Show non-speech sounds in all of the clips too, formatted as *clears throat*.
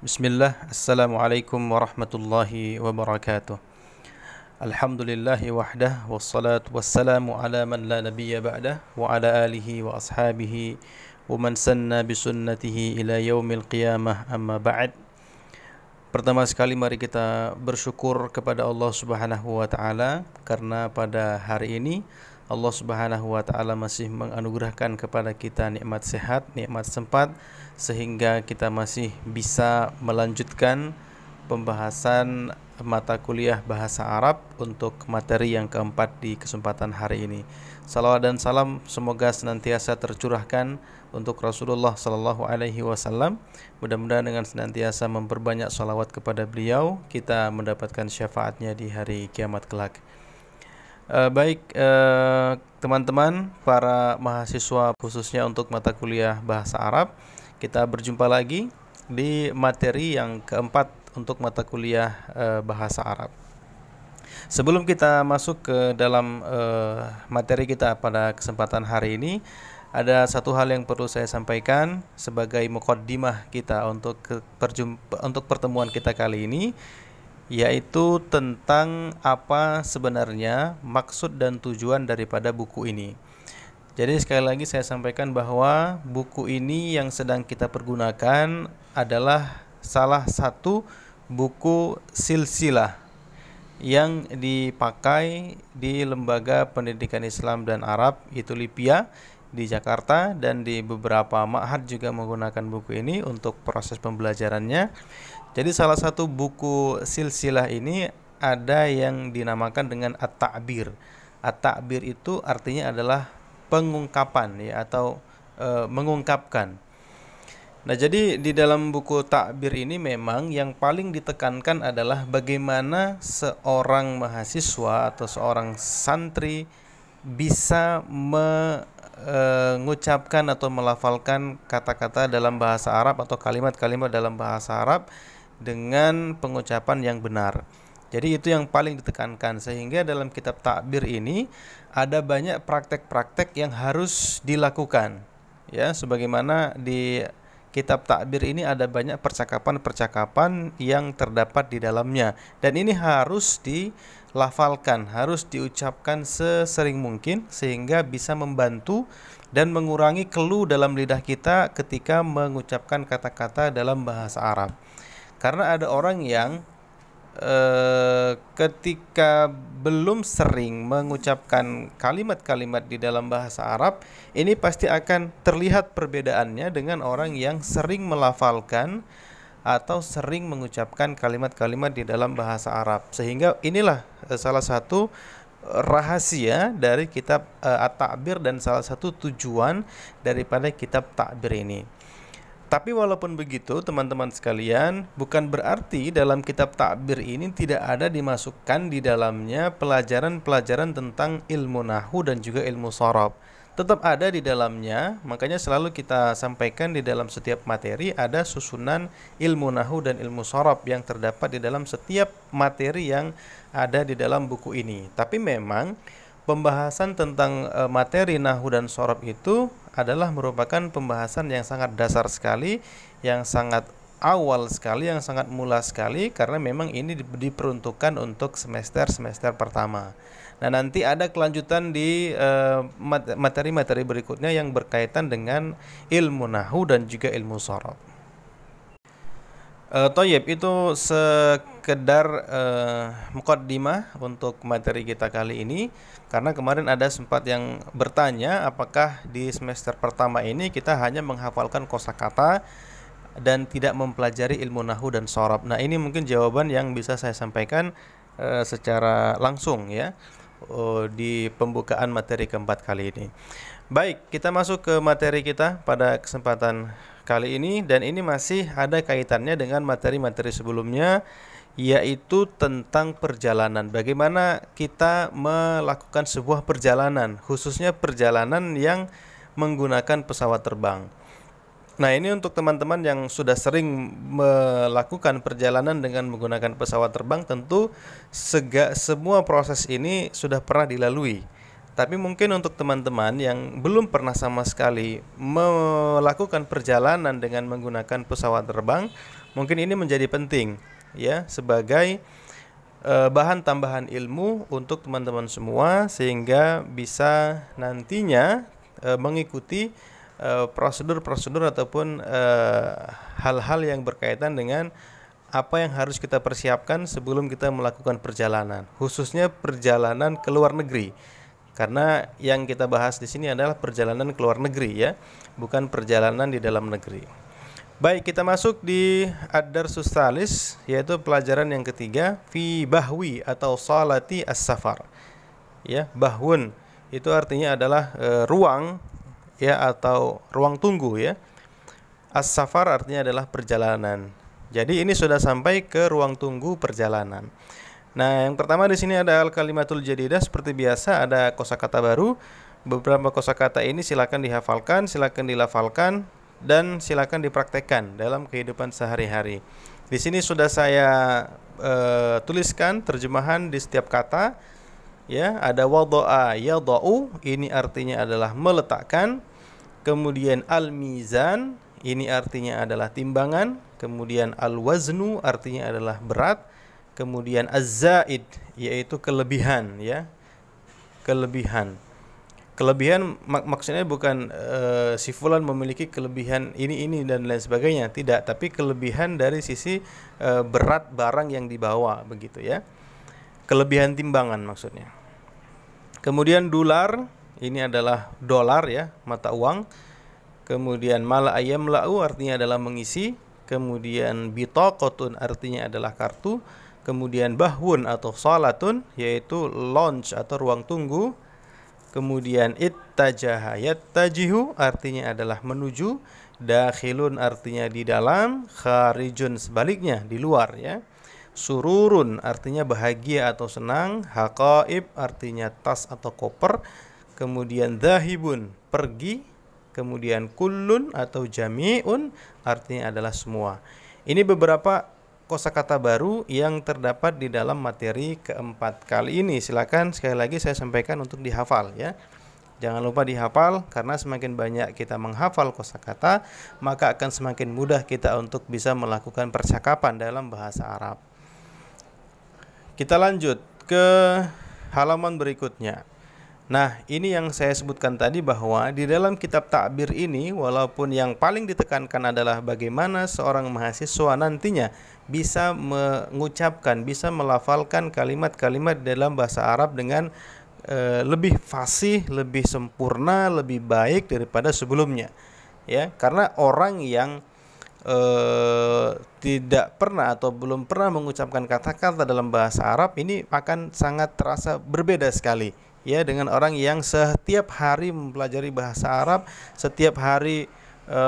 Bismillah, Assalamualaikum warahmatullahi wabarakatuh. Alhamdulillahi wahdah wassalatu wassalamu ala man la nabiyya ba'dah wa ala alihi wa ashabihi wa man sanna bisunnatihi ila yaumil qiyamah amma ba'd. Pertama sekali mari kita bersyukur kepada Allah Subhanahu wa taala karena pada hari ini Allah Subhanahu wa taala masih menganugerahkan kepada kita nikmat sehat, nikmat sempat sehingga kita masih bisa melanjutkan pembahasan mata kuliah bahasa Arab untuk materi yang keempat di kesempatan hari ini. Salawat dan salam semoga senantiasa tercurahkan untuk Rasulullah Sallallahu Alaihi Wasallam. Mudah-mudahan dengan senantiasa memperbanyak salawat kepada beliau, kita mendapatkan syafaatnya di hari kiamat kelak. Uh, baik eh, teman-teman para mahasiswa khususnya untuk mata kuliah bahasa Arab, kita berjumpa lagi di materi yang keempat untuk mata kuliah uh, bahasa Arab. Sebelum kita masuk ke dalam uh, materi kita pada kesempatan hari ini, ada satu hal yang perlu saya sampaikan sebagai mukaddimah kita untuk ke, untuk pertemuan kita kali ini yaitu tentang apa sebenarnya maksud dan tujuan daripada buku ini. Jadi sekali lagi saya sampaikan bahwa buku ini yang sedang kita pergunakan adalah salah satu buku silsilah yang dipakai di Lembaga Pendidikan Islam dan Arab itu LIPIA di Jakarta dan di beberapa ma'had juga menggunakan buku ini untuk proses pembelajarannya jadi salah satu buku silsilah ini ada yang dinamakan dengan at-ta'bir. At-ta'bir itu artinya adalah pengungkapan ya atau e, mengungkapkan. Nah, jadi di dalam buku takbir ini memang yang paling ditekankan adalah bagaimana seorang mahasiswa atau seorang santri bisa mengucapkan atau melafalkan kata-kata dalam bahasa Arab atau kalimat-kalimat dalam bahasa Arab dengan pengucapan yang benar. Jadi itu yang paling ditekankan sehingga dalam kitab takbir ini ada banyak praktek-praktek yang harus dilakukan. Ya, sebagaimana di kitab takbir ini ada banyak percakapan-percakapan yang terdapat di dalamnya dan ini harus dilafalkan, harus diucapkan sesering mungkin sehingga bisa membantu dan mengurangi keluh dalam lidah kita ketika mengucapkan kata-kata dalam bahasa Arab. Karena ada orang yang eh, ketika belum sering mengucapkan kalimat-kalimat di dalam bahasa Arab, ini pasti akan terlihat perbedaannya dengan orang yang sering melafalkan atau sering mengucapkan kalimat-kalimat di dalam bahasa Arab. Sehingga inilah eh, salah satu rahasia dari kitab uh, At-Ta'bir dan salah satu tujuan daripada kitab Ta'bir ini. Tapi walaupun begitu, teman-teman sekalian, bukan berarti dalam kitab takbir ini tidak ada dimasukkan di dalamnya pelajaran-pelajaran tentang ilmu nahu dan juga ilmu sorob. Tetap ada di dalamnya, makanya selalu kita sampaikan di dalam setiap materi ada susunan ilmu nahu dan ilmu sorob yang terdapat di dalam setiap materi yang ada di dalam buku ini. Tapi memang pembahasan tentang e, materi nahu dan sorob itu adalah merupakan pembahasan yang sangat dasar sekali, yang sangat awal sekali, yang sangat mula sekali karena memang ini diperuntukkan untuk semester-semester pertama. Nah, nanti ada kelanjutan di eh, materi-materi uh, berikutnya yang berkaitan dengan ilmu nahu dan juga ilmu sorot. Uh, Toyib itu sekedar uh, mukaddimah untuk materi kita kali ini karena kemarin ada sempat yang bertanya apakah di semester pertama ini kita hanya menghafalkan kosakata dan tidak mempelajari ilmu nahu dan sorab. Nah ini mungkin jawaban yang bisa saya sampaikan uh, secara langsung ya uh, di pembukaan materi keempat kali ini. Baik, kita masuk ke materi kita pada kesempatan kali ini dan ini masih ada kaitannya dengan materi-materi sebelumnya yaitu tentang perjalanan. Bagaimana kita melakukan sebuah perjalanan, khususnya perjalanan yang menggunakan pesawat terbang. Nah, ini untuk teman-teman yang sudah sering melakukan perjalanan dengan menggunakan pesawat terbang, tentu sega, semua proses ini sudah pernah dilalui. Tapi mungkin untuk teman-teman yang belum pernah sama sekali melakukan perjalanan dengan menggunakan pesawat terbang, mungkin ini menjadi penting ya sebagai uh, bahan tambahan ilmu untuk teman-teman semua sehingga bisa nantinya uh, mengikuti prosedur-prosedur uh, ataupun hal-hal yang berkaitan dengan apa yang harus kita persiapkan sebelum kita melakukan perjalanan, khususnya perjalanan ke luar negeri karena yang kita bahas di sini adalah perjalanan ke luar negeri ya, bukan perjalanan di dalam negeri. Baik, kita masuk di Ad-Dar Sustalis yaitu pelajaran yang ketiga fi bahwi atau salati as-safar. Ya, bahun itu artinya adalah e, ruang ya atau ruang tunggu ya. As-safar artinya adalah perjalanan. Jadi ini sudah sampai ke ruang tunggu perjalanan. Nah, yang pertama di sini ada al-kalimatul jadidah seperti biasa ada kosakata baru. Beberapa kosakata ini silakan dihafalkan, silakan dilafalkan dan silakan dipraktekkan dalam kehidupan sehari-hari. Di sini sudah saya uh, tuliskan terjemahan di setiap kata. Ya, ada wadha'a yadha'u, ini artinya adalah meletakkan. Kemudian al-mizan, ini artinya adalah timbangan. Kemudian al-waznu artinya adalah berat kemudian az-zaid yaitu kelebihan ya. Kelebihan. Kelebihan mak maksudnya bukan uh, si fulan memiliki kelebihan ini ini dan lain sebagainya. Tidak tapi kelebihan dari sisi uh, berat barang yang dibawa begitu ya. Kelebihan timbangan maksudnya. Kemudian dolar ini adalah dolar ya mata uang. Kemudian mala ayam lau artinya adalah mengisi. Kemudian bitaqatun artinya adalah kartu kemudian bahun atau salatun yaitu launch atau ruang tunggu. Kemudian ittajaha yattajihu artinya adalah menuju. Dakhilun artinya di dalam. Kharijun sebaliknya di luar ya. Sururun artinya bahagia atau senang. Haqaib artinya tas atau koper. Kemudian dahibun pergi. Kemudian kullun atau jami'un artinya adalah semua. Ini beberapa kosakata baru yang terdapat di dalam materi keempat kali ini. Silakan sekali lagi saya sampaikan untuk dihafal ya. Jangan lupa dihafal karena semakin banyak kita menghafal kosakata, maka akan semakin mudah kita untuk bisa melakukan percakapan dalam bahasa Arab. Kita lanjut ke halaman berikutnya. Nah, ini yang saya sebutkan tadi bahwa di dalam kitab takbir ini walaupun yang paling ditekankan adalah bagaimana seorang mahasiswa nantinya bisa mengucapkan, bisa melafalkan kalimat-kalimat dalam bahasa Arab dengan e, lebih fasih, lebih sempurna, lebih baik daripada sebelumnya. Ya, karena orang yang e, tidak pernah atau belum pernah mengucapkan kata-kata dalam bahasa Arab ini akan sangat terasa berbeda sekali ya dengan orang yang setiap hari mempelajari bahasa Arab, setiap hari e,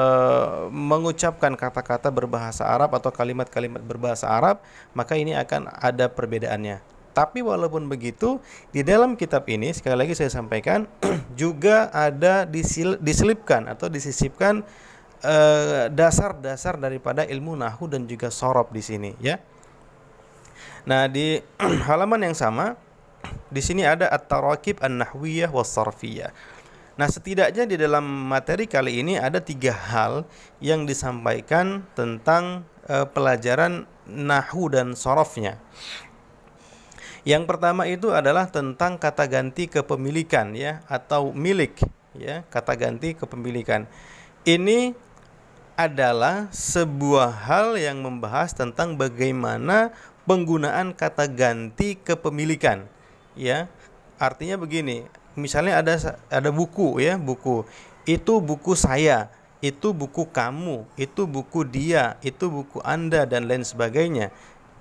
mengucapkan kata-kata berbahasa Arab atau kalimat-kalimat berbahasa Arab, maka ini akan ada perbedaannya. Tapi walaupun begitu, di dalam kitab ini sekali lagi saya sampaikan *clears throat* juga ada disil, diselipkan atau disisipkan eh, dasar-dasar daripada ilmu nahu dan juga sorob di sini ya. Nah, di *clears throat* halaman yang sama di sini ada at-tarakib an-nahwiyah was-sarfiyah. Nah, setidaknya di dalam materi kali ini ada tiga hal yang disampaikan tentang e, pelajaran nahu dan sorofnya. Yang pertama itu adalah tentang kata ganti kepemilikan ya atau milik ya, kata ganti kepemilikan. Ini adalah sebuah hal yang membahas tentang bagaimana penggunaan kata ganti kepemilikan ya. Artinya begini misalnya ada ada buku ya buku. Itu buku saya itu buku kamu itu buku dia itu buku anda dan lain sebagainya.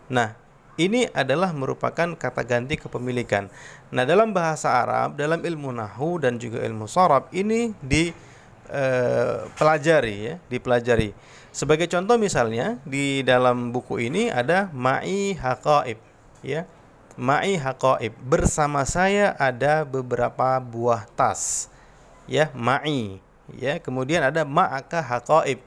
Nah ini adalah merupakan kata ganti kepemilikan. Nah, dalam bahasa Arab, dalam ilmu nahu dan juga ilmu sorab ini dipelajari eh, ya, dipelajari. Sebagai contoh misalnya di dalam buku ini ada ma'i haqaib ya ma'i haqaib bersama saya ada beberapa buah tas ya ma'i ya kemudian ada ma'aka haqaib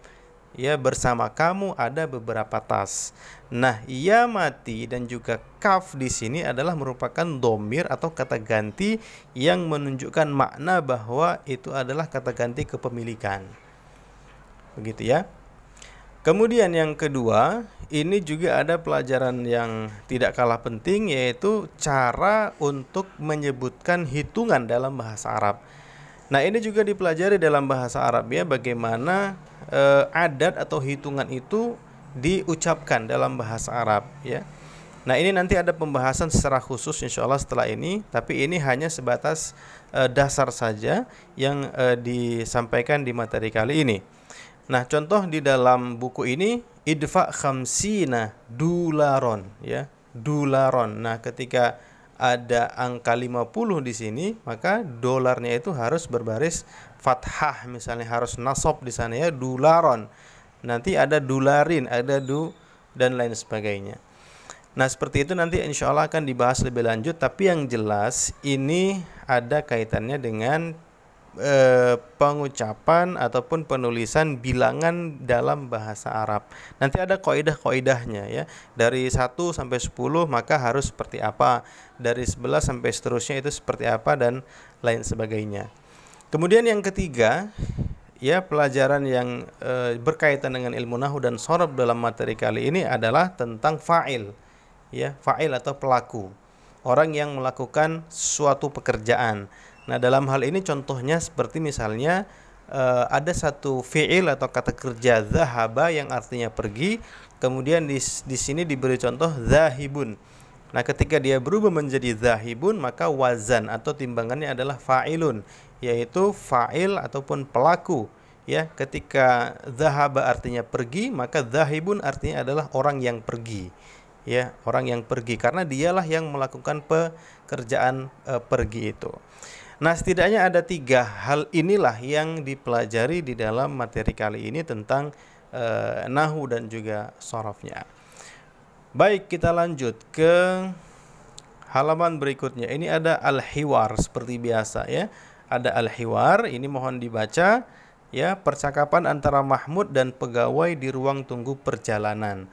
ya bersama kamu ada beberapa tas. Nah, ia mati dan juga kaf di sini adalah merupakan domir atau kata ganti yang menunjukkan makna bahwa itu adalah kata ganti kepemilikan. Begitu ya. Kemudian yang kedua, ini juga ada pelajaran yang tidak kalah penting yaitu cara untuk menyebutkan hitungan dalam bahasa Arab. Nah, ini juga dipelajari dalam bahasa Arab ya bagaimana e, adat atau hitungan itu diucapkan dalam bahasa Arab ya. Nah, ini nanti ada pembahasan secara khusus insya Allah setelah ini, tapi ini hanya sebatas e, dasar saja yang e, disampaikan di materi kali ini. Nah, contoh di dalam buku ini idfa khamsina dularon ya, dularon. Nah, ketika ada angka 50 di sini, maka dolarnya itu harus berbaris fathah misalnya harus nasab di sana ya dularon. Nanti ada dularin, ada du dan lain sebagainya. Nah seperti itu nanti insya Allah akan dibahas lebih lanjut Tapi yang jelas ini ada kaitannya dengan e, pengucapan ataupun penulisan bilangan dalam bahasa Arab. Nanti ada kaidah-kaidahnya ya. Dari 1 sampai 10 maka harus seperti apa, dari 11 sampai seterusnya itu seperti apa dan lain sebagainya. Kemudian yang ketiga ya pelajaran yang e, berkaitan dengan ilmu nahu dan sorab dalam materi kali ini adalah tentang fa'il ya fa'il atau pelaku. Orang yang melakukan suatu pekerjaan. Nah, dalam hal ini contohnya seperti misalnya uh, ada satu fi'il atau kata kerja zahaba yang artinya pergi, kemudian di di sini diberi contoh zahibun. Nah, ketika dia berubah menjadi zahibun, maka wazan atau timbangannya adalah fa'ilun, yaitu fa'il ataupun pelaku. Ya, ketika zahaba artinya pergi, maka zahibun artinya adalah orang yang pergi. Ya, orang yang pergi karena dialah yang melakukan pekerjaan e, pergi itu. Nah, setidaknya ada tiga hal inilah yang dipelajari di dalam materi kali ini tentang uh, nahu dan juga sorofnya. Baik, kita lanjut ke halaman berikutnya. Ini ada al-hiwar seperti biasa ya. Ada al-hiwar, ini mohon dibaca ya, percakapan antara Mahmud dan pegawai di ruang tunggu perjalanan.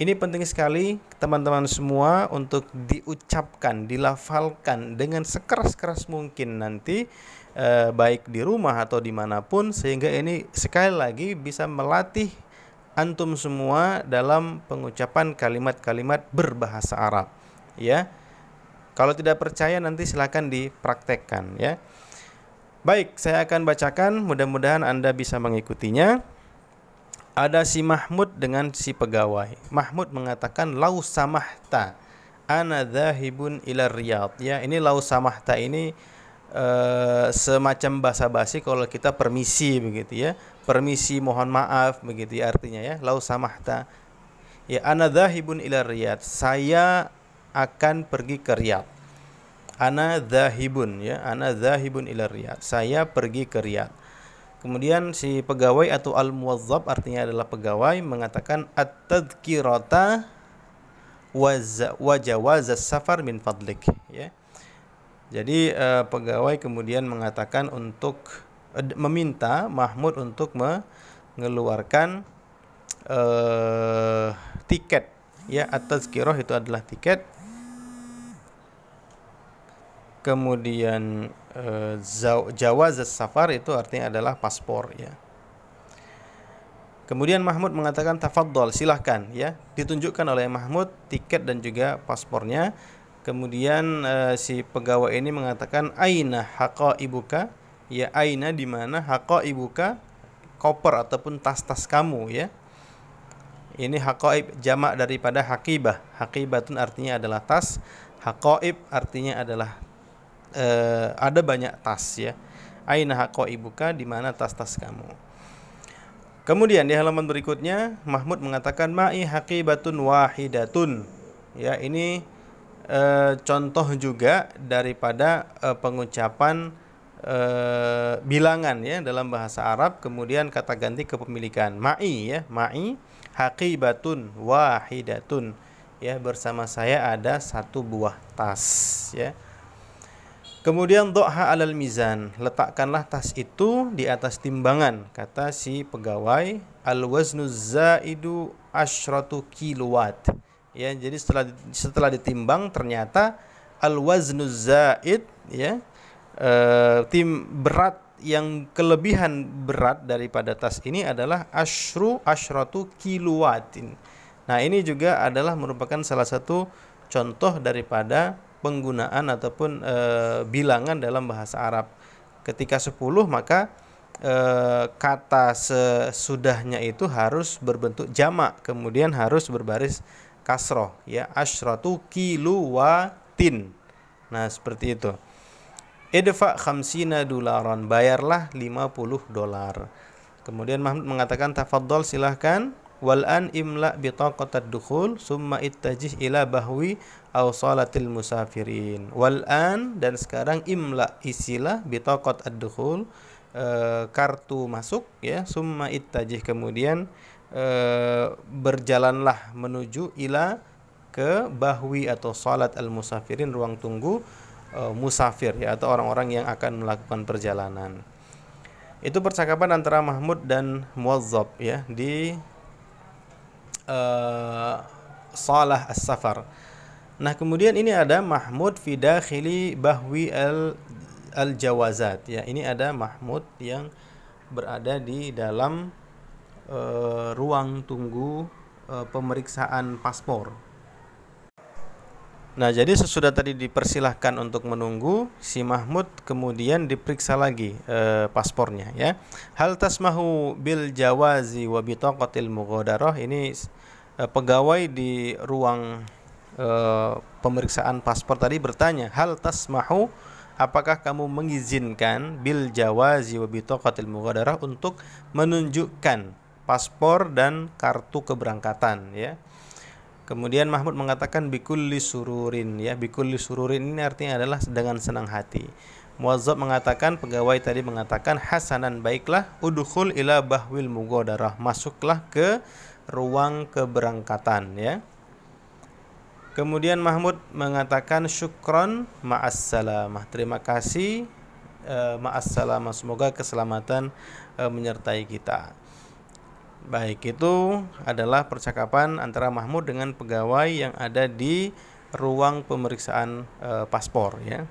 Ini penting sekali teman-teman semua untuk diucapkan, dilafalkan dengan sekeras-keras mungkin nanti eh, baik di rumah atau di mana pun sehingga ini sekali lagi bisa melatih antum semua dalam pengucapan kalimat-kalimat berbahasa Arab ya. Kalau tidak percaya nanti silakan dipraktekkan ya. Baik, saya akan bacakan mudah-mudahan Anda bisa mengikutinya ada si Mahmud dengan si pegawai. Mahmud mengatakan lau samahta ana dzahibun ila riyad. Ya, ini lau samahta ini uh, semacam basa-basi kalau kita permisi begitu ya. Permisi mohon maaf begitu ya artinya ya. Lau samahta. Ya, ana dzahibun ila riyad. Saya akan pergi ke Riyadh. Ana dzahibun ya, ana dzahibun ila riyad. Saya pergi ke Riyadh. Kemudian si pegawai atau al-muwazzab artinya adalah pegawai mengatakan at-tadhkirata wa jawaz safar min fadlik ya. Jadi uh, pegawai kemudian mengatakan untuk uh, meminta Mahmud untuk mengeluarkan uh, tiket ya at-tazkirah itu adalah tiket kemudian uh, jawaz safar itu artinya adalah paspor ya. Kemudian Mahmud mengatakan tafaddal, silahkan ya. Ditunjukkan oleh Mahmud tiket dan juga paspornya. Kemudian uh, si pegawai ini mengatakan aina haqa ibuka? Ya aina di mana haqa ibuka? Koper ataupun tas-tas kamu ya. Ini haqaib jamak daripada hakibah. Hakibatun artinya adalah tas, haqaib artinya adalah uh, ada banyak tas ya. Aina haqqa ibuka di mana tas-tas kamu. Kemudian di halaman berikutnya Mahmud mengatakan ma'i haqibatun wahidatun. Ya, ini uh, contoh juga daripada uh, pengucapan uh, bilangan ya dalam bahasa Arab kemudian kata ganti kepemilikan. Ma'i ya, ma'i haqibatun wahidatun. Ya, bersama saya ada satu buah tas ya. Kemudian doha alal mizan, letakkanlah tas itu di atas timbangan, kata si pegawai. Al waznu zaidu ashratu kilowatt. Ya, jadi setelah setelah ditimbang ternyata al waznu zaid ya e, tim berat yang kelebihan berat daripada tas ini adalah ashru ashratu kilowatin. Nah, ini juga adalah merupakan salah satu contoh daripada penggunaan ataupun e, bilangan dalam bahasa Arab. Ketika 10 maka e, kata sesudahnya itu harus berbentuk jamak, kemudian harus berbaris kasroh ya asyratu kiluwatin. Nah, seperti itu. Idfa khamsina dolaran, bayarlah 50 dolar. Kemudian Mahmud mengatakan tafaddal silahkan wal an imla bitaqat ad-dukhul summa ittajih ila bahwi aw salatil musafirin. Wal an dan sekarang imla isilah bitaqat ad-dukhul e, kartu masuk ya. Summa ittajih kemudian e, berjalanlah menuju ila ke bahwi atau salat al musafirin ruang tunggu e, musafir ya atau orang-orang yang akan melakukan perjalanan. Itu percakapan antara Mahmud dan Muwazzab ya di uh, Salah As-Safar. Nah, kemudian ini ada Mahmud fi dakhili bahwi al al-jawazat ya. Ini ada Mahmud yang berada di dalam uh, ruang tunggu uh, pemeriksaan paspor. Nah, jadi sesudah tadi dipersilahkan untuk menunggu, si Mahmud kemudian diperiksa lagi e, paspornya ya. Hal tasmahu bil jawazi wa bitaqatil mughadarah ini e, pegawai di ruang e, pemeriksaan paspor tadi bertanya, "Hal tasmahu apakah kamu mengizinkan bil jawazi wa bitaqatil mughadarah untuk menunjukkan paspor dan kartu keberangkatan ya?" Kemudian Mahmud mengatakan bikulli sururin ya bikulli sururin ini artinya adalah dengan senang hati. Muazzab mengatakan pegawai tadi mengatakan hasanan baiklah udkhul ila bahwil mugodarah masuklah ke ruang keberangkatan ya. Kemudian Mahmud mengatakan syukron ma'assalamah. Terima kasih e, ma'assalamah. Semoga keselamatan e, menyertai kita. Baik, itu adalah percakapan antara Mahmud dengan pegawai yang ada di ruang pemeriksaan e, paspor ya.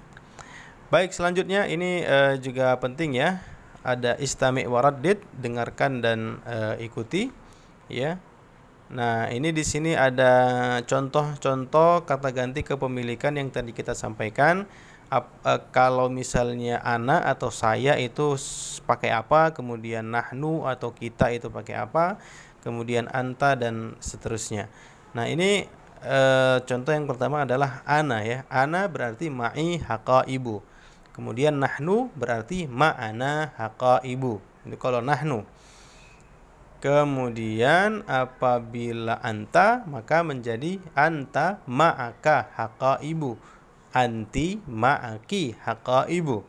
Baik, selanjutnya ini juga penting ya. Ada istami' waradid, dengarkan dan ikuti ya. Nah, ini di sini ada contoh-contoh kata ganti kepemilikan yang tadi kita sampaikan ap, uh, kalau misalnya ana atau saya itu pakai apa, kemudian nahnu atau kita itu pakai apa, kemudian anta dan seterusnya. Nah, ini uh, contoh yang pertama adalah ana ya. Ana berarti ma'i haqa ibu. Kemudian nahnu berarti ma'ana haqa ibu. Ini kalau nahnu. Kemudian apabila anta maka menjadi anta ma'aka haqa ibu. Anti ma'aki haqaibu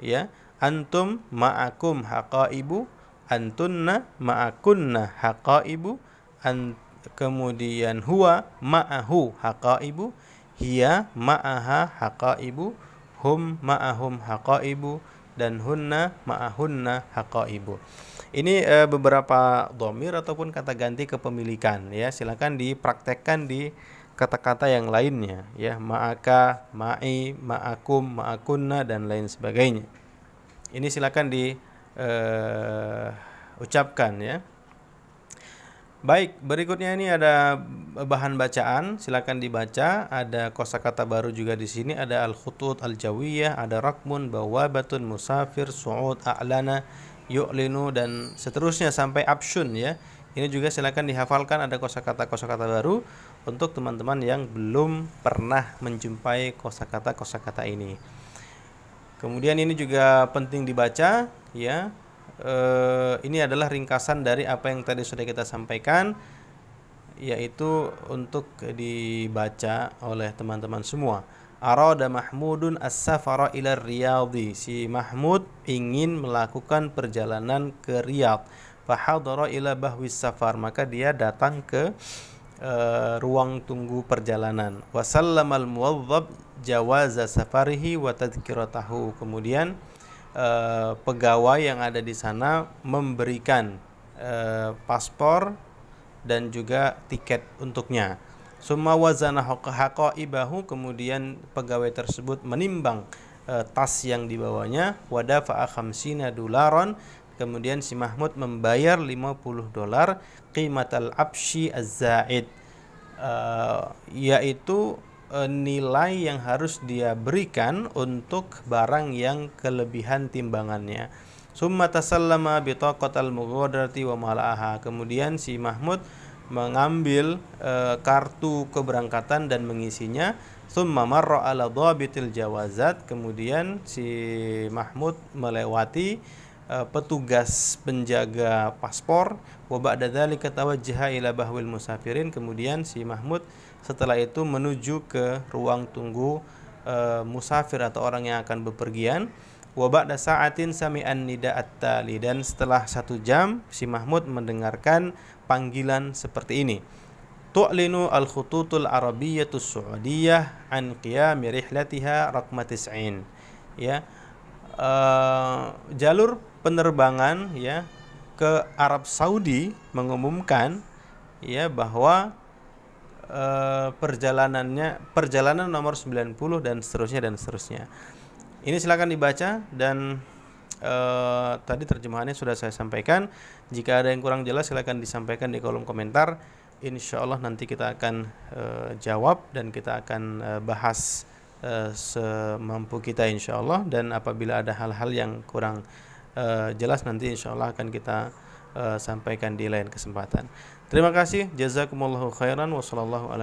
ya antum ma'akum haqaibu antunna ma'akunna haqaibu an kemudian huwa ma'ahu haqaibu hiya ma'aha haqaibu hum ma'ahum haqaibu dan hunna ma'ahunna haqaibu ini e, beberapa domir ataupun kata ganti kepemilikan ya silakan dipraktekkan di kata-kata yang lainnya ya ma'aka, ma'i, ma'akum, ma'akunna dan lain sebagainya. Ini silakan di uh, ucapkan ya. Baik, berikutnya ini ada bahan bacaan, silakan dibaca. Ada kosakata baru juga di sini, ada al-khutut al-jawiyah, ada rakmun, bawabatun, musafir, su'ud, a'lana, yu'linu dan seterusnya sampai absyun ya. Ini juga silakan dihafalkan ada kosakata-kosakata baru untuk teman-teman yang belum pernah menjumpai kosakata-kosakata ini. Kemudian ini juga penting dibaca ya. E, ini adalah ringkasan dari apa yang tadi sudah kita sampaikan yaitu untuk dibaca oleh teman-teman semua. Arada Mahmudun as-safara ila Riyadhi. Si Mahmud ingin melakukan perjalanan ke Riyadh. Fahadara ila bahwis safar. Maka dia datang ke uh, ruang tunggu perjalanan. Wasallamal muwadzab jawaza safarihi wa tadhkiratahu. Kemudian uh, pegawai yang ada di sana memberikan uh, paspor dan juga tiket untuknya. Summa wazana ibahu kemudian pegawai tersebut menimbang e, tas yang dibawanya wadafa khamsina dolaron kemudian si Mahmud membayar 50 dolar qimatal abshi az-zaid e, yaitu e, nilai yang harus dia berikan untuk barang yang kelebihan timbangannya. Summa tasallama bitaqatal mughadarati wa mala'aha. Kemudian si Mahmud mengambil e, kartu keberangkatan dan mengisinya. Summa marra ala dhabitil jawazat. Kemudian si Mahmud melewati e, petugas penjaga paspor. Wa ba'da dzalika tawajjaha ila bahwil musafirin. Kemudian si Mahmud setelah itu menuju ke ruang tunggu e, musafir atau orang yang akan bepergian wa ba'da sa'atin sami'an nida at-tali dan setelah satu jam si Mahmud mendengarkan panggilan seperti ini. Tu'linu al-khututul arabiyyatus su'udiyah an qiyami rihlatiha raqma tis'in. Ya. Uh, jalur penerbangan ya ke Arab Saudi mengumumkan ya bahwa uh, perjalanannya perjalanan nomor 90 dan seterusnya dan seterusnya. Ini silakan dibaca dan uh, tadi terjemahannya sudah saya sampaikan. Jika ada yang kurang jelas silakan disampaikan di kolom komentar. Insya Allah nanti kita akan uh, jawab dan kita akan uh, bahas semampu kita insya Allah dan apabila ada hal-hal yang kurang jelas nanti insya Allah akan kita sampaikan di lain kesempatan. Terima kasih. Jazakumullahu khairan wa sallallahu ala